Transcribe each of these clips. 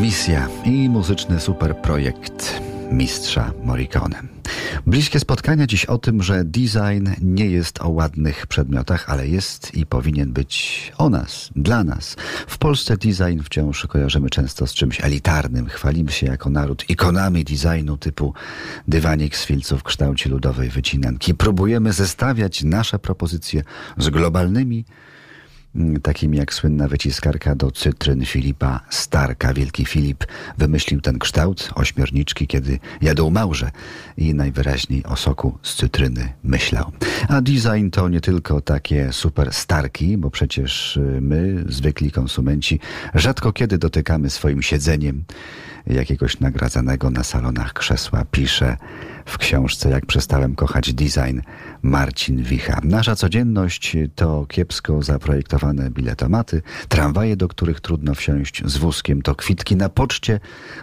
misja i muzyczny superprojekt mistrza Morricone. Bliskie spotkania dziś o tym, że design nie jest o ładnych przedmiotach, ale jest i powinien być o nas, dla nas. W Polsce design wciąż kojarzymy często z czymś elitarnym. Chwalimy się jako naród ikonami designu typu dywanik z filców w kształcie ludowej wycinanki. Próbujemy zestawiać nasze propozycje z globalnymi takimi jak słynna wyciskarka do cytryn Filipa Starka. Wielki Filip wymyślił ten kształt ośmiorniczki, kiedy jadł małże i najwyraźniej o soku z cytryny myślał. A design to nie tylko takie super starki, bo przecież y, my, zwykli konsumenci, rzadko kiedy dotykamy swoim siedzeniem jakiegoś nagradzanego na salonach krzesła. Pisze w książce Jak przestałem kochać design Marcin Wicha. Nasza codzienność to kiepsko zaprojektowane biletomaty, tramwaje, do których trudno wsiąść z wózkiem, to kwitki na poczcie,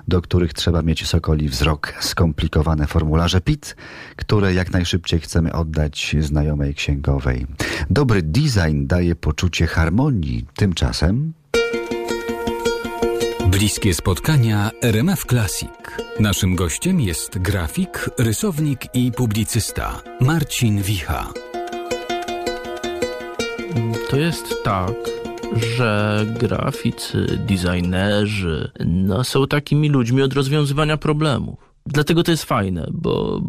do których trzeba mieć sokoli wzrok, skomplikowane formularze PIT, które jak najszybciej chcemy oddać znajomej księgowej. Dobry design daje poczucie harmonii, tymczasem Bliskie spotkania RMF Classic. Naszym gościem jest grafik, rysownik i publicysta Marcin Wicha. To jest tak, że graficy, designerzy no, są takimi ludźmi od rozwiązywania problemów. Dlatego to jest fajne, bo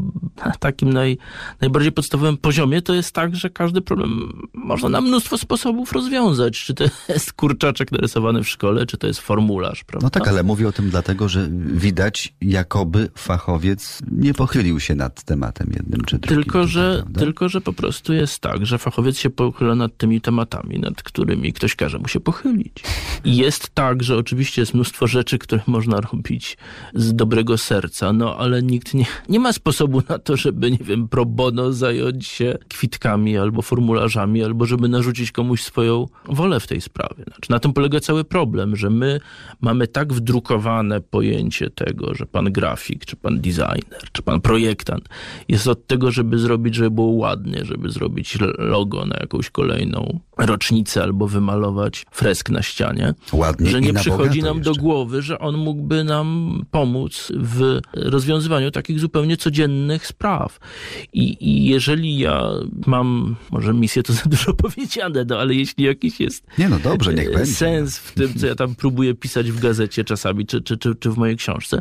na takim naj, najbardziej podstawowym poziomie to jest tak, że każdy problem można na mnóstwo sposobów rozwiązać. Czy to jest kurczaczek narysowany w szkole, czy to jest formularz, prawda? No tak, ale mówię o tym dlatego, że widać, jakoby fachowiec nie pochylił się nad tematem jednym czy drugim. Tylko, tutaj, że, tylko że po prostu jest tak, że fachowiec się pochyla nad tymi tematami, nad którymi ktoś każe mu się pochylić. I jest tak, że oczywiście jest mnóstwo rzeczy, które można robić z dobrego serca, no no ale nikt nie, nie ma sposobu na to, żeby, nie wiem, pro bono zająć się kwitkami albo formularzami, albo żeby narzucić komuś swoją wolę w tej sprawie. Znaczy, na tym polega cały problem, że my mamy tak wdrukowane pojęcie tego, że pan grafik, czy pan designer, czy pan projektant jest od tego, żeby zrobić, żeby było ładnie, żeby zrobić logo na jakąś kolejną rocznicę albo wymalować fresk na ścianie. Ładnie że nie przychodzi nam jeszcze. do głowy, że on mógłby nam pomóc w rozwiązywaniu takich zupełnie codziennych spraw. I, I, jeżeli ja mam, może misję to za dużo powiedziane, no ale jeśli jakiś jest Nie no dobrze, niech będzie. sens w tym, co ja tam próbuję pisać w gazecie czasami, czy, czy, czy, czy w mojej książce,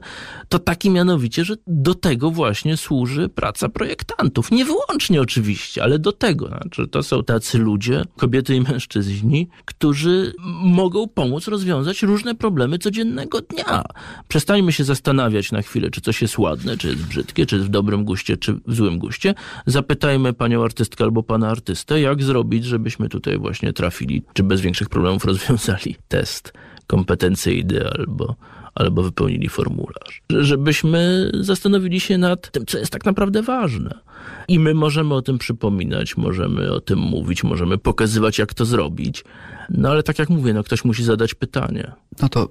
to taki mianowicie, że do tego właśnie służy praca projektantów. Nie wyłącznie oczywiście, ale do tego. Znaczy, to są tacy ludzie, kobiety i mężczyźni, którzy mogą pomóc rozwiązać różne problemy codziennego dnia. Przestańmy się zastanawiać na chwilę, czy coś jest ładne, czy jest brzydkie, czy jest w dobrym guście, czy w złym guście. Zapytajmy panią artystkę albo pana artystę, jak zrobić, żebyśmy tutaj właśnie trafili, czy bez większych problemów rozwiązali test kompetencyjny albo, albo wypełnili formularz. Żebyśmy zastanowili się nad tym, co jest tak naprawdę ważne. I my możemy o tym przypominać, możemy o tym mówić, możemy pokazywać, jak to zrobić. No ale tak jak mówię, no ktoś musi zadać pytanie. No to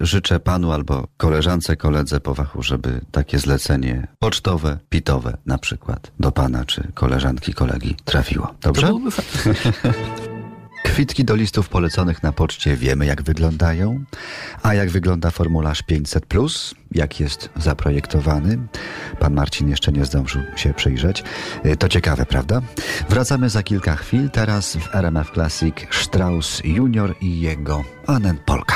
życzę panu albo koleżance, koledze po fachu, żeby takie zlecenie pocztowe, pitowe na przykład do pana czy koleżanki, kolegi trafiło. Dobrze? To byłoby fajne. Kwitki do listów poleconych na poczcie wiemy, jak wyglądają. A jak wygląda formularz 500, jak jest zaprojektowany? Pan Marcin jeszcze nie zdążył się przyjrzeć. Y, to ciekawe, prawda? Wracamy za kilka chwil. Teraz w RMF Classic Strauss Junior i jego Anen Polka.